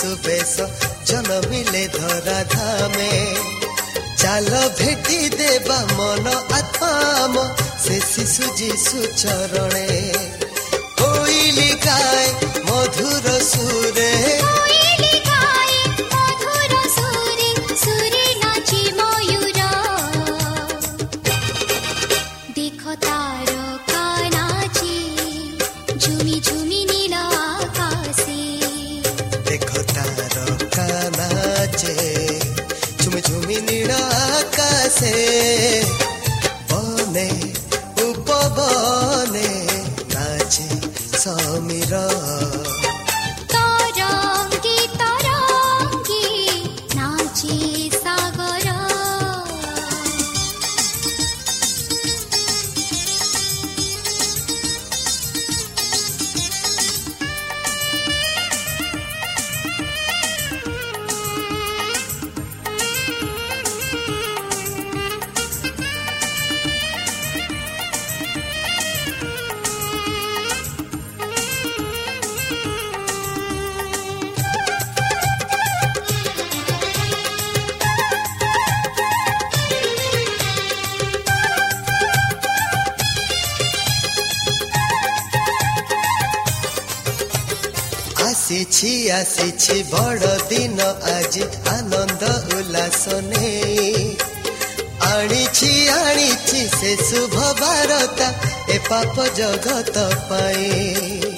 सुबेश जनम धरा धे चाल भेटि देवा मन आत्म शेशि सुचर ছি, আসিছি, বড় দিন, আজি আনন্দ উল্লাস নেই। আনিছি আনিছি, সে শুভ বারতা, এ পাপ জগত পায়ে।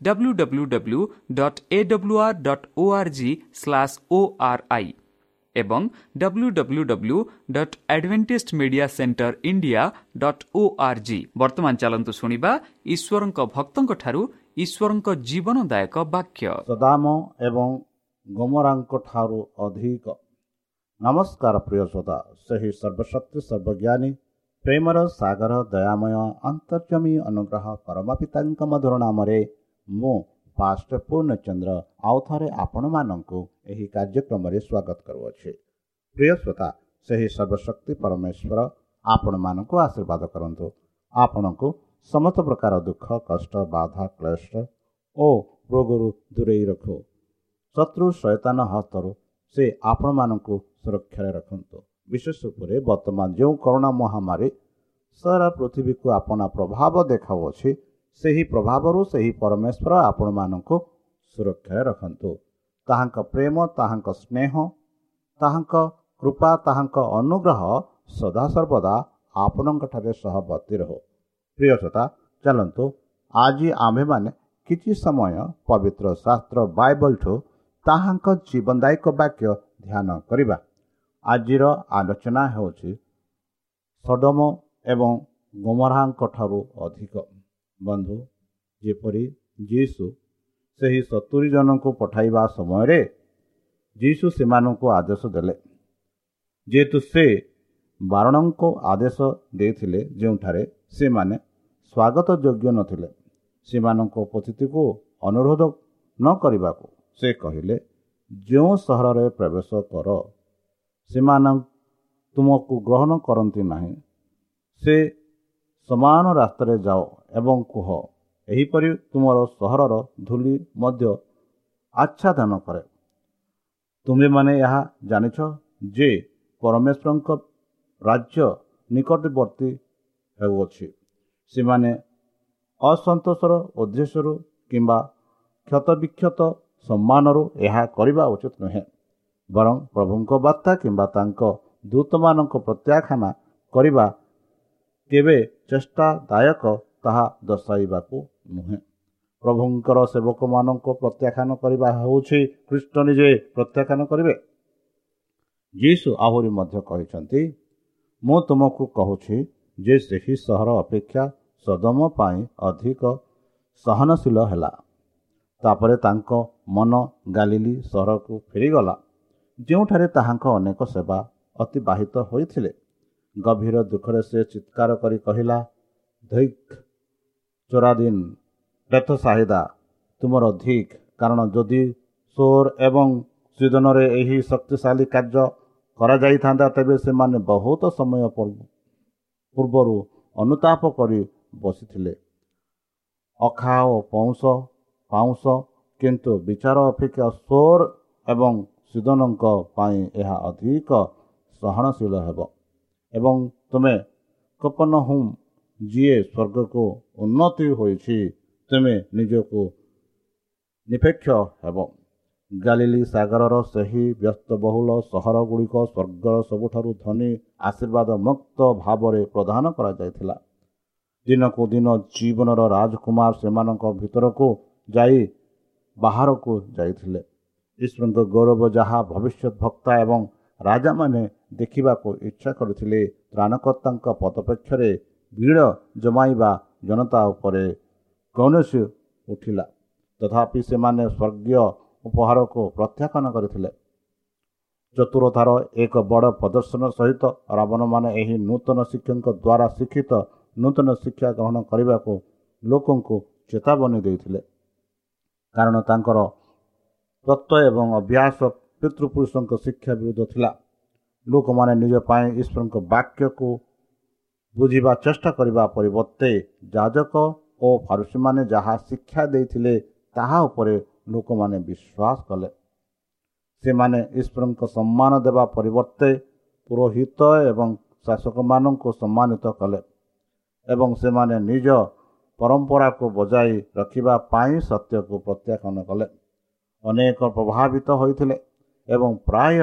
W W W dot A W R dot O R G slash O R I ଏବଂ W W W dot Adventist Media Centre India dot O R G ବର୍ତ୍ତମାନ ଚାଲନ୍ତୁ ଶୁଣିବା ଈଶ୍ୱରଙ୍କ ଭକ୍ତଙ୍କଠାରୁ ଈଶ୍ୱରଙ୍କ ଜୀବନଦାୟକ ବାକ୍ୟ ସଦାମ ଏବଂ ଗମରାଙ୍କ ଠାରୁ ଅଧିକ ନମସ୍କାର ପ୍ରିୟ ଶ୍ରୋତା ସେହି ସର୍ବଶକ୍ତି ସର୍ବଜ୍ଞାନୀ ପ୍ରେମର ସାଗର ଦୟାମୟ ଅନ୍ତର୍ଜମୀ ଅନୁଗ୍ରହ ପରମ ପିତାଙ୍କ ମଧୁର ନାମରେ ମୁଁ ପାଷ୍ଟ ପୂର୍ଣ୍ଣଚନ୍ଦ୍ର ଆଉ ଥରେ ଆପଣମାନଙ୍କୁ ଏହି କାର୍ଯ୍ୟକ୍ରମରେ ସ୍ୱାଗତ କରୁଅଛି। ପ୍ରିୟ ଶ୍ରୋତା ସେହି ସର୍ବଶକ୍ତି ପରମେଶ୍ୱର ଆପଣମାନଙ୍କୁ ଆଶୀର୍ବାଦ କରନ୍ତୁ। ଆପଣଙ୍କୁ ସମସ୍ତ ପ୍ରକାର ଦୁଃଖ କଷ୍ଟ ବାଧା କ୍ଲେଶ ଓ ରୋଗରୁ ଦୂରେଇ ରଖୁ। ଶତ୍ରୁ ଶୈତାନ ହସ୍ତରୁ ସେ ଆପଣମାନଙ୍କୁ ସୁରକ୍ଷାରେ ରଖନ୍ତୁ। ବିଶେଷ ଉପରେ ବର୍ତ୍ତମାନ ଯେଉଁ କରୋନା ମହାମାରୀ ସାରା ପୃଥିବୀକୁ ଆପଣା ପ୍ରଭାବ ଦେଖାଉଅଛି ସେହି ପ୍ରଭାବରୁ ସେହି ପରମେଶ୍ୱର ଆପଣମାନଙ୍କୁ ସୁରକ୍ଷାରେ ରଖନ୍ତୁ। ତାହାଙ୍କ ପ୍ରେମ ତାହାଙ୍କ ସ୍ନେହ ତାହାଙ୍କ କୃପା ତାହାଙ୍କ ଅନୁଗ୍ରହ ସଦାସର୍ବଦା ଆପଣଙ୍କଠାରେ ସହବର୍ତ୍ତୀ ରହୁ। ପ୍ରିୟସତା ଚାଲନ୍ତୁ ଆଜି ଆମ୍ଭେମାନେ କିଛି ସମୟ ପବିତ୍ର ଶାସ୍ତ୍ର ବାଇବଲଠୁ ତାହାଙ୍କ ଜୀବନଦାୟକ ବାକ୍ୟ ଧ୍ୟାନ କରିବା। ଆଜିର ଆଲୋଚନା ହେଉଛି ସଡମ ଏବଂ ଗୋମରାଙ୍କ ଠାରୁ ଅଧିକ। ବନ୍ଧୁ ଯେପରି ଯୀଶୁ ସେହି ସତୁରି ଜଣଙ୍କୁ ପଠାଇବା ସମୟରେ ଯୀଶୁ ସେମାନଙ୍କୁ ଆଦେଶ ଦେଲେ। ଯେହେତୁ ସେ ବାରଣଙ୍କୁ ଆଦେଶ ଦେଇଥିଲେ ଯେଉଁଠାରେ ସେମାନେ ସ୍ୱାଗତ ଯୋଗ୍ୟ ନଥିଲେ ସେମାନଙ୍କ ଉପସ୍ଥିତିକୁ ଅନୁରୋଧ ନ କରିବାକୁ ସେ କହିଲେ ଯେଉଁ ସହରରେ ପ୍ରବେଶ କର ସେମାନେ ତୁମକୁ ଗ୍ରହଣ କରନ୍ତି ନାହିଁ। ସେ ସମାନ ରାସ୍ତାରେ ଯାଅ ଏବଂ କୁହ ଏହିପରି ତୁମର ସହରର ଧୂଳି ମଧ୍ୟ ଆଚ୍ଛାଦନ କରେ। ତୁମେମାନେ ଏହା ଜାଣିଛ ଯେ ପରମେଶ୍ୱରଙ୍କ ରାଜ୍ୟ ନିକଟବର୍ତ୍ତୀ ହେଉଅଛି। ସେମାନେ ଅସନ୍ତୋଷର ଉଦ୍ଦେଶ୍ୟରୁ କିମ୍ବା କ୍ଷତବିକ୍ଷତ ସମ୍ମାନରୁ ଏହା କରିବା ଉଚିତ ନୁହେଁ ବରଂ ପ୍ରଭୁଙ୍କ ବାର୍ତ୍ତା କିମ୍ବା ତାଙ୍କ ଦୂତମାନଙ୍କ ପ୍ରତ୍ୟାଖ୍ୟାନ କରିବା କେବେ ଚେଷ୍ଟାଦାୟକ ତାହା ଦର୍ଶାଇବାକୁ ନୁହେଁ। ପ୍ରଭୁଙ୍କର ସେବକମାନଙ୍କୁ ପ୍ରତ୍ୟାଖ୍ୟାନ କରିବା ହେଉଛି ଖ୍ରୀଷ୍ଟ ନିଜେ ପ୍ରତ୍ୟାଖ୍ୟାନ କରିବେ। ଯୀଶୁ ଆହୁରି ମଧ୍ୟ କହିଛନ୍ତି ମୁଁ ତୁମକୁ କହୁଛି ଯେ ସେହି ସହର ଅପେକ୍ଷା ସଦମ ପାଇଁ ଅଧିକ ସହନଶୀଳ ହେଲା। ତାପରେ ତାଙ୍କ ମନ ଗାଲିଲି ସହରକୁ ଫେରିଗଲା। ଯେଉଁଠାରେ ତାହାଙ୍କ ଅନେକ ସେବା ଅତିବାହିତ ହୋଇଥିଲେ ଗଭୀର ଦୁଃଖରେ ସେ ଚିତ୍କାର କରି କହିଲା ଧୈକ୍ ଚୋରାଦିନ ବେଥ ସାହିଦା ତୁମର ଧିକ୍ କାରଣ ଯଦି ସୋର ଏବଂ ସିଦନରେ ଏହି ଶକ୍ତିଶାଳୀ କାର୍ଯ୍ୟ କରାଯାଇଥାନ୍ତା ତେବେ ସେମାନେ ବହୁତ ସମୟ ପୂର୍ବ- ପୂର୍ବରୁ ଅନୁତାପ କରି ବସିଥିଲେ। ଅଖା ଓ ପଉଁଶ ପାଉଁଶ କିନ୍ତୁ ବିଚାର ଅପେକ୍ଷା ସୋର ଏବଂ ସିଦନଙ୍କ ପାଇଁ ଏହା ଅଧିକ ସହନଶୀଳ ହେବ। ଏବଂ ତୁମେ କପନ ହୁମ୍ ଯିଏ ସ୍ୱର୍ଗକୁ ଉନ୍ନତି ହୋଇଛି ତୁମେ ନିଜକୁ ନିପେକ୍ଷ ହେବ ଗାଲିଲି ସାଗରର ସେହି ବ୍ୟସ୍ତବହୁଳ ସହରଗୁଡ଼ିକ ସ୍ୱର୍ଗର ସବୁଠାରୁ ଧନୀ ଆଶୀର୍ବାଦ ମୁକ୍ତ ଭାବରେ ପ୍ରଦାନ କରାଯାଇଥିଲା। ଦିନକୁ ଦିନ ଜୀବନର ରାଜକୁମାର ସେମାନଙ୍କ ଭିତରକୁ ଯାଇ ବାହାରକୁ ଯାଇଥିଲେ। ଈଶ୍ୱରଙ୍କ ଗୌରବ ଯାହା ଭବିଷ୍ୟତ ଭକ୍ତା ଏବଂ ରାଜାମାନେ ଦେଖିବାକୁ ଇଚ୍ଛା କରିଥିଲେ ତ୍ରାଣକର୍ତ୍ତାଙ୍କ ପଦପେକ୍ଷରେ ଭିଡ଼ ଜମାଇବା ଜନତା ଉପରେ କୌଣସି ଉଠିଲା। ତଥାପି ସେମାନେ ସ୍ୱର୍ଗୀୟ ଉପହାରକୁ ପ୍ରତ୍ୟାଖ୍ୟାନ କରିଥିଲେ। ଚତୁରତାର ଏକ ବଡ଼ ପ୍ରଦର୍ଶନ ସହିତ ରାବଣମାନେ ଏହି ନୂତନ ଶିକ୍ଷକଙ୍କ ଦ୍ୱାରା ଶିକ୍ଷିତ ନୂତନ ଶିକ୍ଷା ଗ୍ରହଣ କରିବାକୁ ଲୋକଙ୍କୁ ଚେତାବନୀ ଦେଇଥିଲେ। କାରଣ ତାଙ୍କର ତତ୍ତ୍ୱ ଏବଂ ଅଭ୍ୟାସ ପିତୃପୁରୁଷଙ୍କ ଶିକ୍ଷା ବିରୁଦ୍ଧ ଥିଲା. ଲୋକମାନେ ନିଜ ପାଇଁ ଈଶ୍ୱରଙ୍କ ବାକ୍ୟକୁ ବୁଝିବା ଚେଷ୍ଟା କରିବା ପରିବର୍ତ୍ତେ ଯାଜକ ଓ ଫାରୁସୀମାନେ ଯାହା ଶିକ୍ଷା ଦେଇଥିଲେ ତାହା ଉପରେ ଲୋକମାନେ ବିଶ୍ୱାସ କଲେ। ସେମାନେ ଈଶ୍ୱରଙ୍କ ସମ୍ମାନ ଦେବା ପରିବର୍ତ୍ତେ ପୁରୋହିତ ଏବଂ ଶାସକମାନଙ୍କୁ ସମ୍ମାନିତ କଲେ ଏବଂ ସେମାନେ ନିଜ ପରମ୍ପରାକୁ ବଜାଇ ରଖିବା ପାଇଁ ସତ୍ୟକୁ ପ୍ରତ୍ୟାଖ୍ୟାନ କଲେ। ଅନେକ ପ୍ରଭାବିତ ହୋଇଥିଲେ। ଏବଂ ପ୍ରାୟ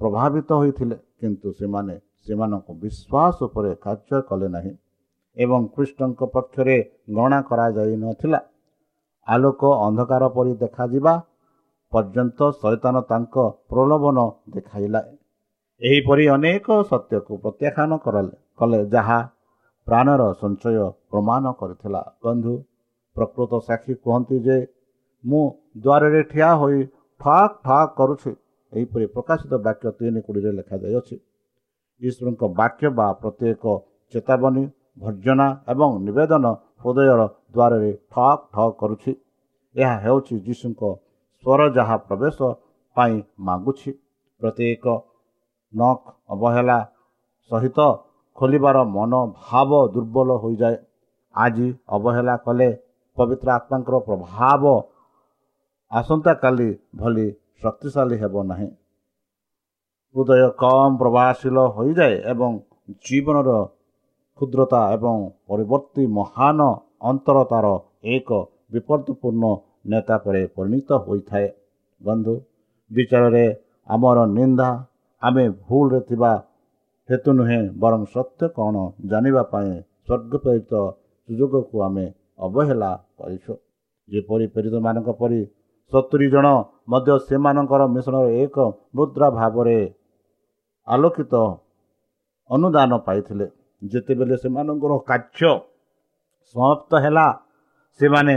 ପ୍ରଭାବିତ ହୋଇଥିଲେ କିନ୍ତୁ ସେମାନେ ସେମାନଙ୍କ ବିଶ୍ୱାସ ଉପରେ କାର୍ଯ୍ୟ କଲେ ନାହିଁ ଏବଂ ଖ୍ରୀଷ୍ଟଙ୍କ ପକ୍ଷରେ ଗଣନା କରାଯାଇନଥିଲା ଆଲୋକ ଅନ୍ଧକାର ପରି ଦେଖାଯିବା ପର୍ଯ୍ୟନ୍ତ ଶୈତାନ ତାଙ୍କ ପ୍ରଲୋଭନ ଦେଖାଇଲା। ଏହିପରି ଅନେକ ସତ୍ୟକୁ ପ୍ରତ୍ୟାଖ୍ୟାନ କରଲେ କଲେ ଯାହା ପ୍ରାଣର ସଞ୍ଚୟ ପ୍ରମାଣ କରିଥିଲା। ବନ୍ଧୁ ପ୍ରକୃତ ସାକ୍ଷୀ କୁହନ୍ତି ଯେ ମୁଁ ଦ୍ୱାରରେ ଠିଆ ହୋଇ ଠକ୍ ଠକ୍ କରୁଛି। ଏହିପରି ପ୍ରକାଶିତ ବାକ୍ୟ ତିନି କୋଡ଼ିରେ ଲେଖାଯାଇଅଛି ଈଶ୍ୱରଙ୍କ ବାକ୍ୟ ବା ପ୍ରତ୍ୟେକ ଚେତାବନୀ ଭର୍ଜନା ଏବଂ ନିବେଦନ ହୃଦୟର ଦ୍ୱାରରେ ଠକ୍ ଠକ୍ କରୁଛି। ଏହା ହେଉଛି ଯୀଶୁଙ୍କ ସ୍ୱର ଯାହା ପ୍ରବେଶ ପାଇଁ ମାଗୁଛି। ପ୍ରତ୍ୟେକ ନଖ ଅବହେଳା ସହିତ ଖୋଲିବାର ମନୋଭାବ ଦୁର୍ବଳ ହୋଇଯାଏ। ଆଜି ଅବହେଳା କଲେ ପବିତ୍ର ଆତ୍ମାଙ୍କର ପ୍ରଭାବ ଆସନ୍ତାକାଲି ଭଳି ଶକ୍ତିଶାଳୀ ହେବ ନାହିଁ। ହୃଦୟ କମ୍ ପ୍ରଭାବଶୀଳ ହୋଇଯାଏ ଏବଂ ଜୀବନର କ୍ଷୁଦ୍ରତା ଏବଂ ପରିବର୍ତ୍ତୀ ମହାନ ଅନ୍ତରତାର ଏକ ବିପଦପୂର୍ଣ୍ଣ ନେତା ପରେ ପରିଣତ ହୋଇଥାଏ। ବନ୍ଧୁ ବିଚାରରେ ଆମର ନିନ୍ଦା ଆମେ ଭୁଲରେ ଥିବା ହେତୁ ନୁହେଁ ବରଂ ସତ୍ୟ କ'ଣ ଜାଣିବା ପାଇଁ ସ୍ୱର୍ଗ ପ୍ରେରିତ ସୁଯୋଗକୁ ଆମେ ଅବହେଳା କରିଛୁ। ଯେପରି ପ୍ରେରିତମାନଙ୍କ ପରି ସତୁରି ଜଣ ମଧ୍ୟ ସେମାନଙ୍କର ମିଶନର ଏକ ମୁଦ୍ରା ଭାବରେ ଆଲୋକିତ ଅନୁଦାନ ପାଇଥିଲେ। ଯେତେବେଳେ ସେମାନଙ୍କର କାର୍ଯ୍ୟ ସମାପ୍ତ ହେଲା ସେମାନେ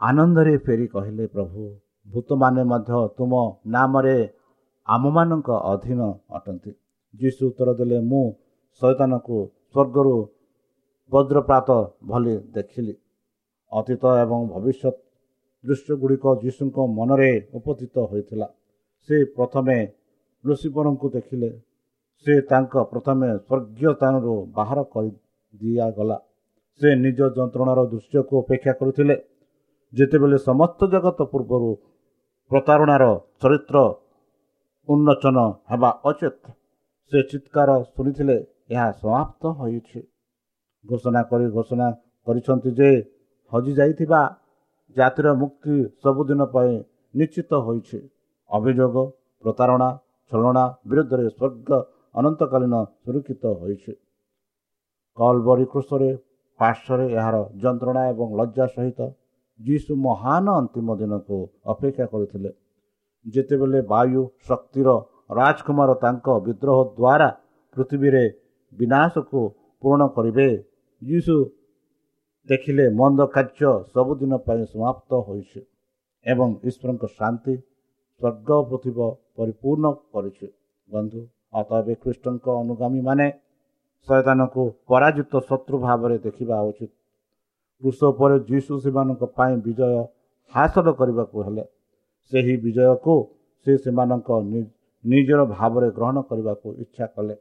ଆନନ୍ଦରେ ଫେରି କହିଲେ ପ୍ରଭୁ ଭୂତମାନେ ମଧ୍ୟ ତୁମ ନାମରେ ଆମମାନଙ୍କ ଅଧୀନ ଅଟନ୍ତି। ଯୀଶୁ ଉତ୍ତର ଦେଲେ ମୁଁ ଶୈତାନକୁ ସ୍ୱର୍ଗରୁ ବଜ୍ରପ୍ରାତ ଭଳି ଦେଖିଲି। ଅତୀତ ଏବଂ ଭବିଷ୍ୟତ ଦୃଶ୍ୟଗୁଡ଼ିକ ଯୀଶୁଙ୍କ ମନରେ ଉପସ୍ଥିତ ହୋଇଥିଲା। ସେ ପ୍ରଥମେ ଲୁସିଫରଙ୍କୁ ଦେଖିଲେ। ସେ ତାଙ୍କ ପ୍ରଥମେ ସ୍ୱର୍ଗୀୟ ସ୍ଥାନରୁ ବାହାର କରି ଦିଆଗଲା ସେ ନିଜ ଯନ୍ତ୍ରଣାର ଦୃଶ୍ୟକୁ ଅପେକ୍ଷା କରୁଥିଲେ। ଯେତେବେଳେ ସମସ୍ତ ଜଗତ ପୂର୍ବରୁ ପ୍ରତାରଣାର ଚରିତ୍ର ଉନ୍ମୋଚନ ହେବା ଉଚିତ ସେ ଚିତ୍କାର ଶୁଣିଥିଲେ ଏହା ସମାପ୍ତ ହୋଇଛି। ଘୋଷଣା କରି ଘୋଷଣା କରିଛନ୍ତି ଯେ ହଜିଯାଇଥିବା ଜାତିର ମୁକ୍ତି ସବୁଦିନ ପାଇଁ ନିଶ୍ଚିତ ହୋଇଛି। ଅଭିଯୋଗ ପ୍ରତାରଣା ଛଳନା ବିରୁଦ୍ଧରେ ସ୍ୱର୍ଗ ଅନନ୍ତକାଳୀନ ସୁରକ୍ଷିତ ହୋଇଛି। କଲବରୀ କୃଷରେ ପାର୍ଶ୍ୱରେ ଏହାର ଯନ୍ତ୍ରଣା ଏବଂ ଲଜ୍ଜା ସହିତ ଯୀଶୁ ମହାନ ଅନ୍ତିମ ଦିନକୁ ଅପେକ୍ଷା କରିଥିଲେ। ଯେତେବେଳେ ବାୟୁ ଶକ୍ତିର ରାଜକୁମାର ତାଙ୍କ ବିଦ୍ରୋହ ଦ୍ୱାରା ପୃଥିବୀରେ ବିନାଶକୁ ପୂରଣ କରିବେ ଯୀଶୁ ଦେଖିଲେ ମନ୍ଦ କାର୍ଯ୍ୟ ସବୁଦିନ ପାଇଁ ସମାପ୍ତ ହୋଇଛି ଏବଂ ଈଶ୍ୱରଙ୍କ ଶାନ୍ତି ସ୍ୱର୍ଗ ପୃଥିବୀ ପରିପୂର୍ଣ୍ଣ କରିଛି। ବନ୍ଧୁ ଅତଏବ ଖ୍ରୀଷ୍ଟଙ୍କ ଅନୁଗାମୀମାନେ ଶୟତାନକୁ ପରାଜିତ ଶତ୍ରୁ ଭାବରେ ଦେଖିବା ଉଚିତ। କୃଷ ଉପରେ ଯୀଶୁ ସେମାନଙ୍କ ପାଇଁ ବିଜୟ ହାସଲ କରିବାକୁ ହେଲେ। ସେହି ବିଜୟକୁ ସେ ସେମାନଙ୍କ ନିଜର ଭାବରେ ଗ୍ରହଣ କରିବାକୁ ଇଚ୍ଛା କଲେ।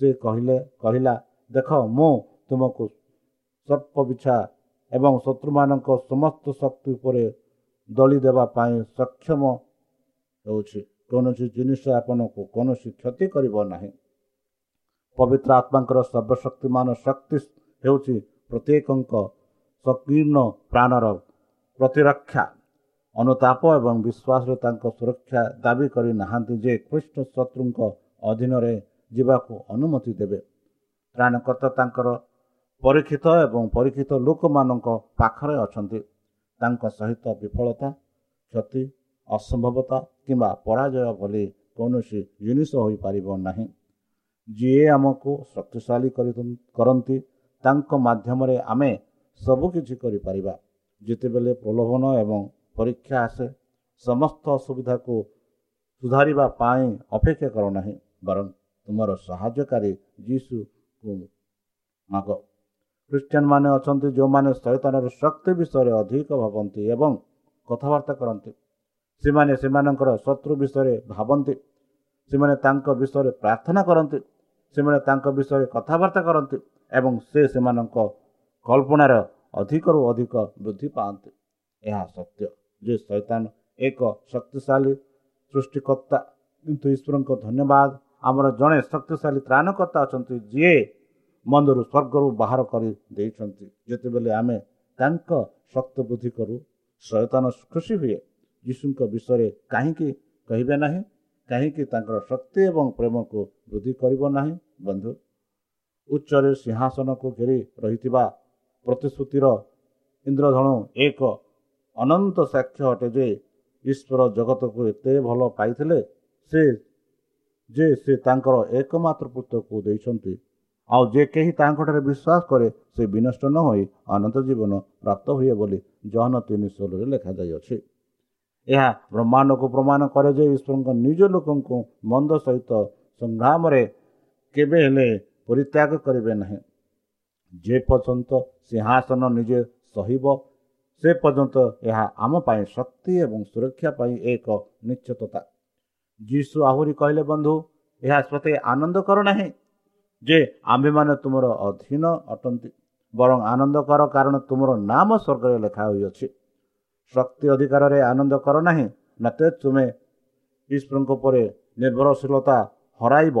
ସେ କହିଲେ କହିଲା ଦେଖ ମୁଁ ତୁମକୁ ସର୍ପ ବିଛା ଏବଂ ଶତ୍ରୁମାନଙ୍କ ସମସ୍ତ ଶକ୍ତି ଉପରେ ଦଳି ଦେବା ପାଇଁ ସକ୍ଷମ ହେଉଛି। କୌଣସି ଜିନିଷ ଆପଣଙ୍କୁ କୌଣସି କ୍ଷତି କରିବ ନାହିଁ। ପବିତ୍ର ଆତ୍ମାଙ୍କର ସର୍ବଶକ୍ତିମାନ ଶକ୍ତି ହେଉଛି ପ୍ରତ୍ୟେକଙ୍କ ସଂକୀର୍ଣ୍ଣ ପ୍ରାଣର ପ୍ରତିରକ୍ଷା। ଅନୁତାପ ଏବଂ ବିଶ୍ୱାସରେ ତାଙ୍କ ସୁରକ୍ଷା ଦାବି କରିନାହାନ୍ତି ଯେ ଖ୍ରୀଷ୍ଟ ଶତ୍ରୁଙ୍କ ଅଧୀନରେ ଯିବାକୁ ଅନୁମତି ଦେବେ। ତ୍ରାଣକର୍ତ୍ତା ତାଙ୍କର ପରୀକ୍ଷିତ ଏବଂ ପରୀକ୍ଷିତ ଲୋକମାନଙ୍କ ପାଖରେ ଅଛନ୍ତି। ତାଙ୍କ ସହିତ ବିଫଳତା କ୍ଷତି ଅସମ୍ଭବତା କିମ୍ବା ପରାଜୟ ଭଳି କୌଣସି ଜିନିଷ ହୋଇପାରିବ ନାହିଁ। ଯିଏ ଆମକୁ ଶକ୍ତିଶାଳୀ କରନ୍ତି ତାଙ୍କ ମାଧ୍ୟମରେ ଆମେ ସବୁକିଛି କରିପାରିବା। ଯେତେବେଳେ ପ୍ରଲୋଭନ ଏବଂ ପରୀକ୍ଷା ଆସେ ସମସ୍ତ ଅସୁବିଧାକୁ ସୁଧାରିବା ପାଇଁ ଅପେକ୍ଷା କର ନାହିଁ ବରଂ ତୁମର ସାହାଯ୍ୟକାରୀ ଯୀଶୁକୁ ମାଗ। ଖ୍ରୀଷ୍ଟିଆନ ମାନେ ଅଛନ୍ତି ଯେଉଁମାନେ ଶୈତାନର ଶକ୍ତି ବିଷୟରେ ଅଧିକ ଭାବନ୍ତି ଏବଂ କଥାବାର୍ତ୍ତା କରନ୍ତି। ସେମାନେ ସେମାନଙ୍କର ଶତ୍ରୁ ବିଷୟରେ ଭାବନ୍ତି। ସେମାନେ ତାଙ୍କ ବିଷୟରେ ପ୍ରାର୍ଥନା କରନ୍ତି। ସେମାନେ ତାଙ୍କ ବିଷୟରେ କଥାବାର୍ତ୍ତା କରନ୍ତି ଏବଂ ସେ ସେମାନଙ୍କ କଳ୍ପନାର ଅଧିକରୁ ଅଧିକ ବୃଦ୍ଧି ପାଆନ୍ତି। ଏହା ସତ୍ୟ ଯେ ଶୈତାନ ଏକ ଶକ୍ତିଶାଳୀ ସୃଷ୍ଟିକର୍ତ୍ତା। କିନ୍ତୁ ଈଶ୍ୱରଙ୍କ ଧନ୍ୟବାଦ। ଆମର ଜଣେ ଶକ୍ତିଶାଳୀ ତ୍ରାଣକର୍ତ୍ତା ଅଛନ୍ତି ଯିଏ ମନ୍ଦରୁ ସ୍ୱର୍ଗରୁ ବାହାର କରି ଦେଇଛନ୍ତି। ଯେତେବେଳେ ଆମେ ତାଙ୍କ ଶକ୍ତି ବୃଦ୍ଧି କରୁ ଶୈତାନ ଖୁସି ହୁଏ। ଯୀଶୁଙ୍କ ବିଷୟରେ କାହିଁକି କହିବେ ନାହିଁ? କାହିଁକି ତାଙ୍କର ଶକ୍ତି ଏବଂ ପ୍ରେମକୁ ବୃଦ୍ଧି କରିବ ନାହିଁ? ବନ୍ଧୁ ଉଚ୍ଚରେ ସିଂହାସନକୁ ଘେରି ରହିଥିବା ପ୍ରତିଶ୍ରୁତିର ଇନ୍ଦ୍ରଧନୁ ଏକ ଅନନ୍ତ ସାକ୍ଷ୍ୟ ଅଟେ ଯେ ଈଶ୍ୱର ଜଗତକୁ ଏତେ ଭଲ ପାଇଥିଲେ ସେ ଯେ ସେ ତାଙ୍କର ଏକମାତ୍ର ପୁତ୍ରକୁ ଦେଇଛନ୍ତି। ଆଉ ଯେ କେହି ତାଙ୍କଠାରେ ବିଶ୍ୱାସ କରେ ସେ ବିନଷ୍ଟ ନ ହୋଇ ଅନନ୍ତ ଜୀବନ ପ୍ରାପ୍ତ ହୁଏ ବୋଲି ଜହନ ତିନି ଷୋହଳରେ ଲେଖାଯାଇଅଛି। ଏହା ବ୍ରହ୍ମାଣ୍ଡକୁ ପ୍ରମାଣ କରେ ଯେ ଈଶ୍ୱରଙ୍କ ନିଜ ଲୋକଙ୍କୁ ମନ୍ଦ ସହିତ ସଂଗ୍ରାମରେ କେବେ ହେଲେ ପରିତ୍ୟାଗ କରିବେ ନାହିଁ। ଯେ ପର୍ଯ୍ୟନ୍ତ ସିଂହାସନ ନିଜେ ସହିବ ସେ ପର୍ଯ୍ୟନ୍ତ ଏହା ଆମ ପାଇଁ ଶକ୍ତି ଏବଂ ସୁରକ୍ଷା ପାଇଁ ଏକ ନିଶ୍ଚିତତା। ଯୀଶୁ ଆହୁରି କହିଲେ ବନ୍ଧୁ ଏହା ସତେ ଆନନ୍ଦ କର ନାହିଁ। ଯେ ଆମ୍ଭେମାନେ ତୁମର ଅଧୀନ ଅଟନ୍ତି ବରଂ ଆନନ୍ଦ କର କାରଣ ତୁମର ନାମ ସ୍ୱର୍ଗରେ ଲେଖା ହୋଇଅଛି ଶକ୍ତି ଅଧିକାରରେ ଆନନ୍ଦ କର ନାହିଁ ନଚେତ୍ ତୁମେ ଈଶ୍ୱରଙ୍କ ଉପରେ ନିର୍ଭରଶୀଳତା ହରାଇବ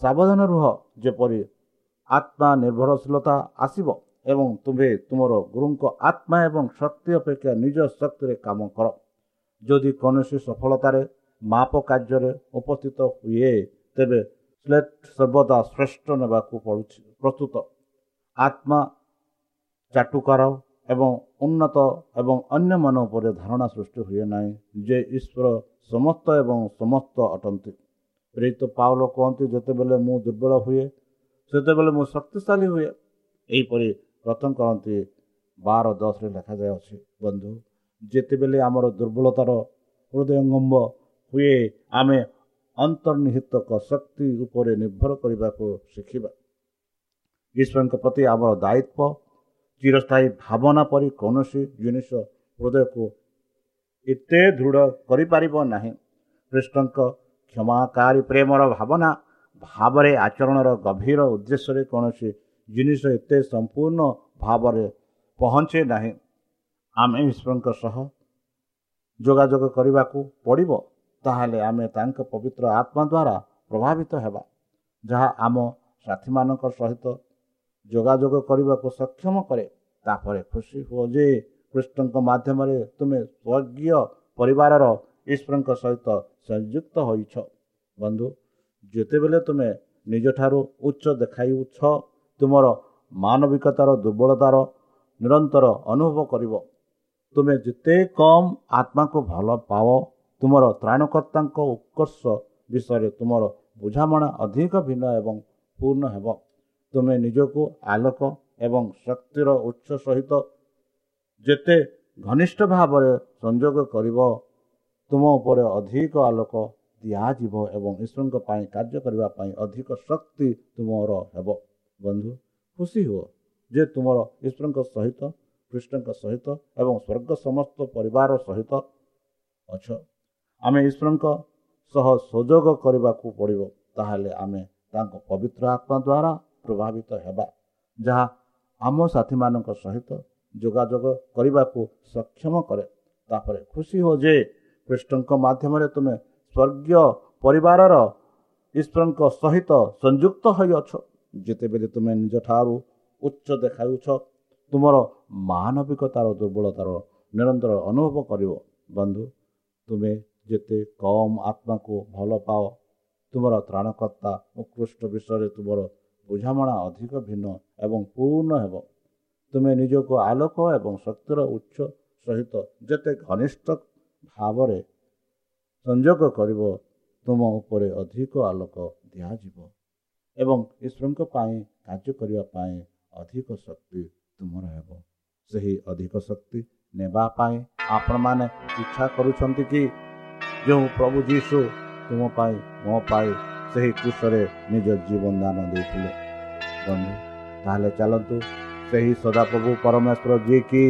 ସାବଧାନ ରୁହ ଯେପରି ଆତ୍ମା ନିର୍ଭରଶୀଳତା ଆସିବ ଏବଂ ତୁମ୍ଭେ ତୁମର ଗୁରୁଙ୍କ ଆତ୍ମା ଏବଂ ଶକ୍ତି ଅପେକ୍ଷା ନିଜ ଶକ୍ତିରେ କାମ କର ଯଦି କୌଣସି ସଫଳତାରେ ମାପ କାର୍ଯ୍ୟରେ ଉପସ୍ଥିତ ହୁଏ ତେବେ ସ୍ଲେଟ୍ ସର୍ବଦା ଶ୍ରେଷ୍ଠ ନେବାକୁ ପଡ଼ୁଛି ପ୍ରସ୍ତୁତ ଆତ୍ମା ଚାଟୁକାର ଏବଂ ଉନ୍ନତ ଏବଂ ଅନ୍ୟମାନ ଉପରେ ଧାରଣା ସୃଷ୍ଟି ହୁଏ ନାହିଁ ଯେ ଈଶ୍ୱର ସମସ୍ତ ଏବଂ ସମସ୍ତ ଅଟନ୍ତି ପ୍ରେରିତ ପାଉଲ କୁହନ୍ତି ଯେତେବେଳେ ମୁଁ ଦୁର୍ବଳ ହୁଏ ସେତେବେଳେ ମୁଁ ଶକ୍ତିଶାଳୀ ହୁଏ ଏହିପରି ପ୍ରଥମ କରନ୍ତି ବାର ଦଶରେ ଲେଖାଯାଇଅଛି ବନ୍ଧୁ ଯେତେବେଳେ ଆମର ଦୁର୍ବଳତାର ହୃଦୟଙ୍ଗମ୍ବ ହୁଏ ଆମେ ଅନ୍ତର୍ନିହିତ ଶକ୍ତି ଉପରେ ନିର୍ଭର କରିବାକୁ ଶିଖିବା। ଈଶ୍ୱରଙ୍କ ପ୍ରତି ଆମର ଦାୟିତ୍ୱ ଚିରସ୍ଥାୟୀ ଭାବନା ପରି କୌଣସି ଜିନିଷ ହୃଦୟକୁ ଏତେ ଦୃଢ଼ କରିପାରିବ ନାହିଁ। କୃଷ୍ଣଙ୍କ କ୍ଷମାକାରୀ ପ୍ରେମର ଭାବନା ଭାବରେ ଆଚରଣର ଗଭୀର ଉଦ୍ଦେଶ୍ୟରେ କୌଣସି ଜିନିଷ ଏତେ ସମ୍ପୂର୍ଣ୍ଣ ଭାବରେ ପହଞ୍ଚେ ନାହିଁ। ଆମେ ଈଶ୍ୱରଙ୍କ ସହ ଯୋଗାଯୋଗ କରିବାକୁ ପଡ଼ିବ। ତାହେଲେ ଆମେ ତାଙ୍କ ପବିତ୍ର ଆତ୍ମା ଦ୍ୱାରା ପ୍ରଭାବିତ ହେବା ଯାହା ଆମ ସାଥୀମାନଙ୍କ ସହିତ ଯୋଗାଯୋଗ କରିବାକୁ ସକ୍ଷମ କରେ। ତାପରେ ଖୁସି ହୁଅ ଯେ କୃଷ୍ଣଙ୍କ ମାଧ୍ୟମରେ ତୁମେ ସ୍ୱର୍ଗୀୟ ପରିବାରର ଈଶ୍ୱରଙ୍କ ସହିତ ସଂଯୁକ୍ତ ହୋଇଛ। ବନ୍ଧୁ ଯେତେବେଳେ ତୁମେ ନିଜଠାରୁ ଉଚ୍ଚ ଦେଖାଇଛ ତୁମର ମାନବିକତାର ଦୁର୍ବଳତାର ନିରନ୍ତର ଅନୁଭବ କରିବ। ତୁମେ ଯେତେ କମ୍ ଆତ୍ମାକୁ ଭଲ ପାଅ ତୁମର ତ୍ରାଣକର୍ତ୍ତାଙ୍କ ଉତ୍କର୍ଷ ବିଷୟରେ ତୁମର ବୁଝାମଣା ଅଧିକ ଭିନ୍ନ ଏବଂ ପୂର୍ଣ୍ଣ ହେବ। ତୁମେ ନିଜକୁ ଆଲୋକ ଏବଂ ଶକ୍ତିର ଉତ୍ସ ସହିତ ଯେତେ ଘନିଷ୍ଠ ଭାବରେ ସଂଯୋଗ କରିବ ତୁମ ଉପରେ ଅଧିକ ଆଲୋକ ଦିଆଯିବ ଏବଂ ଈଶ୍ୱରଙ୍କ ପାଇଁ କାର୍ଯ୍ୟ କରିବା ପାଇଁ ଅଧିକ ଶକ୍ତି ତୁମର ହେବ। ବନ୍ଧୁ ଖୁସି ହୁଅ ଯେ ତୁମର ଈଶ୍ୱରଙ୍କ ସହିତ କୃଷ୍ଣଙ୍କ ସହିତ ଏବଂ ସ୍ୱର୍ଗ ସମସ୍ତ ପରିବାର ସହିତ ଅଛ। ଆମେ ଈଶ୍ୱରଙ୍କ ସହ ସୁଯୋଗ କରିବାକୁ ପଡ଼ିବ ତାହେଲେ ଆମେ ତାଙ୍କ ପବିତ୍ର ଆତ୍ମା ଦ୍ୱାରା ପ୍ରଭାବିତ ହେବା। ଯାହା ଆମ ସାଥୀମାନଙ୍କ ସହିତ ଯୋଗାଯୋଗ କରିବାକୁ ସକ୍ଷମ କରେ। ତାପରେ ଖୁସି ହୁଅ ଯେ କୃଷ୍ଣଙ୍କ ମାଧ୍ୟମରେ ତୁମେ ସ୍ୱର୍ଗୀୟ ପରିବାରର ଈଶ୍ୱରଙ୍କ ସହିତ ସଂଯୁକ୍ତ ହୋଇଅଛ। ଯେତେବେଳେ ତୁମେ ନିଜଠାରୁ ଉଚ୍ଚ ଦେଖାଉଛ ତୁମର ମାନବିକତାର ଦୁର୍ବଳତାର ନିରନ୍ତର ଅନୁଭବ କରିବ। ବନ୍ଧୁ ତୁମେ ଯେତେ କମ୍ ଆତ୍ମାକୁ ଭଲ ପାଅ ତୁମର ତ୍ରାଣକର୍ତ୍ତା ଉତ୍କୃଷ୍ଟ ବିଷୟରେ ତୁମର ବୁଝାମଣା ଅଧିକ ଭିନ୍ନ ଏବଂ ପୂର୍ଣ୍ଣ ହେବ। ତୁମେ ନିଜକୁ ଆଲୋକ ଏବଂ ଶକ୍ତିର ଉତ୍ସ ସହିତ ଯେତେ ଘନିଷ୍ଠ ଭାବରେ ସଂଯୋଗ କରିବ ତୁମ ଉପରେ ଅଧିକ ଆଲୋକ ଦିଆଯିବ ଏବଂ ଈଶ୍ୱରଙ୍କ ପାଇଁ କାର୍ଯ୍ୟ କରିବା ପାଇଁ ଅଧିକ ଶକ୍ତି ତୁମର ହେବ। ସେହି ଅଧିକ ଶକ୍ତି ନେବା ପାଇଁ ଆପଣମାନେ ଇଚ୍ଛା କରୁଛନ୍ତି କି? ଯେଉଁ ପ୍ରଭୁ ଯୀଶୁ ତୁମ ପାଇଁ ମୋ ପାଇଁ ସେହି କୃଷରେ ନିଜ ଜୀବନ ଦାନ ଦେଇଥିଲେ। ବନ୍ଧୁ ତାହେଲେ ଚାଲନ୍ତୁ ସେହି ସଦାପ୍ରଭୁ ପରମେଶ୍ୱର ଯିଏକି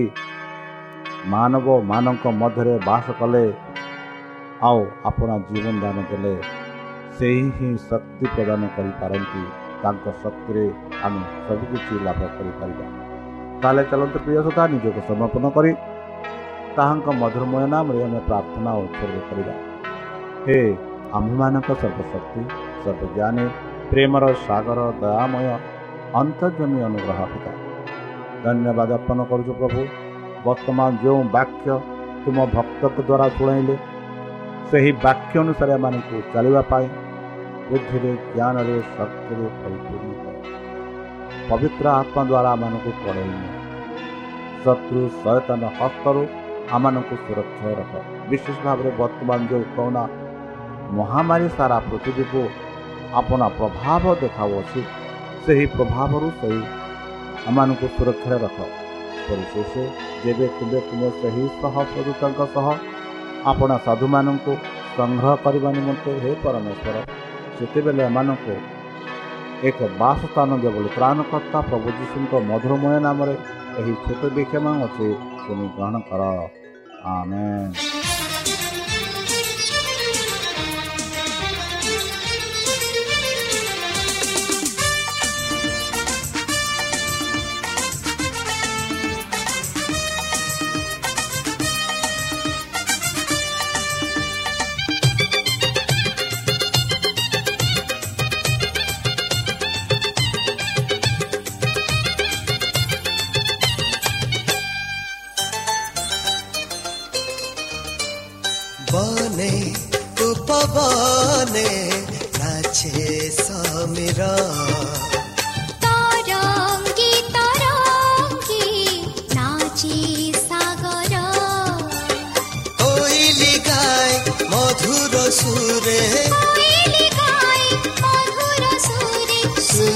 ମାନବ ମାନଙ୍କ ମଧ୍ୟରେ ବାସ କଲେ ଆଉ ଆପଣ ଜୀବନ ଦାନ ଦେଲେ ସେହି ହିଁ ଶକ୍ତି ପ୍ରଦାନ କରିପାରନ୍ତି। ତାଙ୍କ ଶକ୍ତିରେ ଆମେ ସବୁକିଛି ଲାଭ କରିପାରିବା। ତାହେଲେ ଚାଲନ୍ତୁ ପ୍ରିୟ ସଦା ନିଜକୁ ସମର୍ପଣ କରି ତାହାଙ୍କ ମଧୁରମୟ ନାମରେ ଆମେ ପ୍ରାର୍ଥନା ଉତ୍ସର୍ଗ କରିବା ହେ ଆମ୍ଭମାନଙ୍କ ସର୍ବଶକ୍ତି ସର୍ବଜ୍ଞାନୀ ପ୍ରେମର ସାଗର ଦୟାମୟ ଅନ୍ତର୍ଜମୀ ଅନୁଗ୍ରହ ପିତା ଧନ୍ୟବାଦ ଅର୍ପଣ କରୁଛୁ ପ୍ରଭୁ ବର୍ତ୍ତମାନ ଯେଉଁ ବାକ୍ୟ ତୁମ ଭକ୍ତଙ୍କ ଦ୍ୱାରା ଶୁଣାଇଲେ ସେହି ବାକ୍ୟ ଅନୁସାରେ ଏମାନଙ୍କୁ ଚାଲିବା ପାଇଁ ବୁଦ୍ଧିରେ ଜ୍ଞାନରେ ଶକ୍ତିରେ ପରିପୂର୍ଣ୍ଣ କର। ପବିତ୍ର ଆତ୍ମା ଦ୍ୱାରା ଆମମାନଙ୍କୁ ପଢ଼େଇ ଶତ୍ରୁ ସଚେତନ ହସ୍ତରୁ ଆମମାନଙ୍କୁ ସୁରକ୍ଷା ରଖ ବିଶେଷ ଭାବରେ ବର୍ତ୍ତମାନ ଯେଉଁ କରୋନା ମହାମାରୀ ସାରା ପୃଥିବୀକୁ ଆପଣା ପ୍ରଭାବ ଦେଖାଉଅଛି ସେହି ପ୍ରଭାବରୁ ସେହି ଆମମାନଙ୍କୁ ସୁରକ୍ଷାରେ ରଖ ପରିଶେଷ ଯେବେ ତୁମେ ତୁମେ ସେହି ସହପ୍ରଦୂତଙ୍କ ସହ ଆପଣା ସାଧୁମାନଙ୍କୁ ସଂଗ୍ରହ କରିବା ନିମନ୍ତେ ହେ ପରମେଶ୍ୱର ସେତେବେଳେ ଏମାନଙ୍କୁ ଏକ ବାସସ୍ଥାନ ଦିଅ ବୋଲି ତ୍ରାଣକର୍ତ୍ତା ପ୍ରଭୁ ଯୀଶୁଙ୍କ ମଧୁରମୟ ନାମରେ ଏହି ଛୋଟ ବିକ୍ଷମ ଅଛି ଶୁଣି ଗ୍ରହଣ କର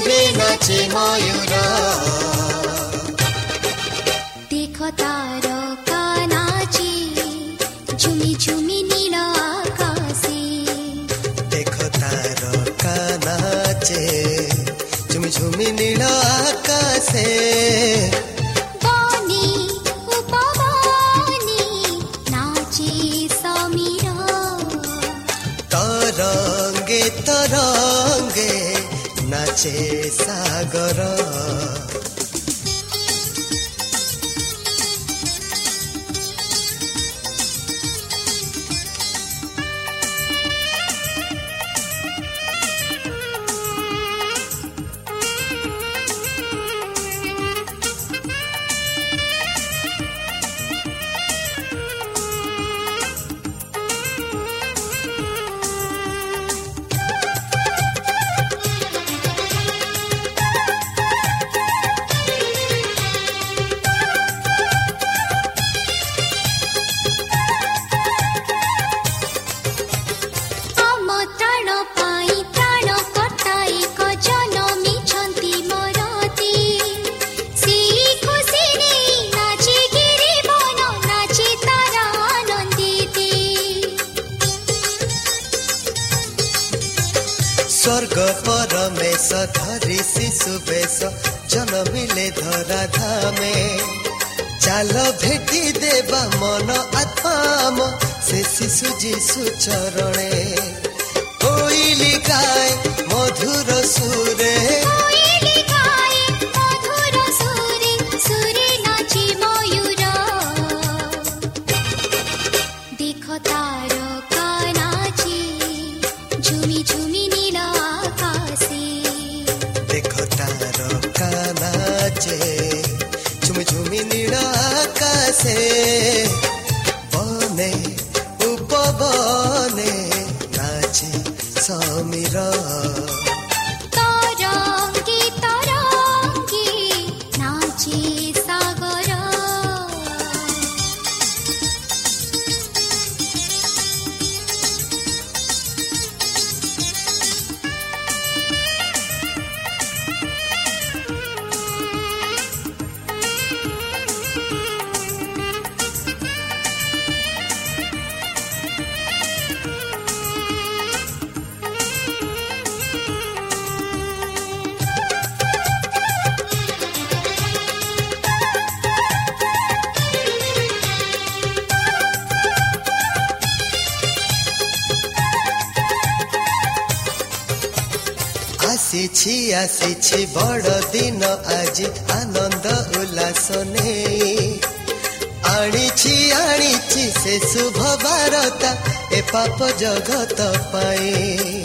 সুরে নাচে ময়ূর দেখো তারকা নাচে ঝুমি ঝুমি নীল আকাশে দেখো তার কানাচে ঝুমি ঝুমি নীল আকাশে सागर। ଦେବା ମନ ଆତ୍ମା ସେ ଶିଶୁ ଯିଶୁ ଚରଣେ ଆସିଛି ଆସିଛି ବଡ଼ ଦିନ ଆଜି ଆନନ୍ଦ ଉଲ୍ଲାସ ନେଇ ଆଣିଛି ଆଣିଛି ସେ ଶୁଭ ବାରତା ଏ ପାପ ଜଗତ ପାଇଁ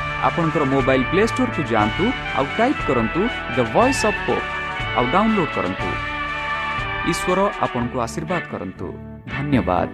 ଆପଣଙ୍କର ମୋବାଇଲ୍ ପ୍ଲେ ଷ୍ଟୋରକୁ ଯାଆନ୍ତୁ ଆଉ ଟାଇପ୍ କରନ୍ତୁ ଦ ଭଏସ୍ ଅଫ୍ ହୋପ୍ ଆଉ ଡାଉନଲୋଡ୍ କରନ୍ତୁ। ଈଶ୍ୱର ଆପଣଙ୍କୁ ଆଶୀର୍ବାଦ କରନ୍ତୁ। ଧନ୍ୟବାଦ।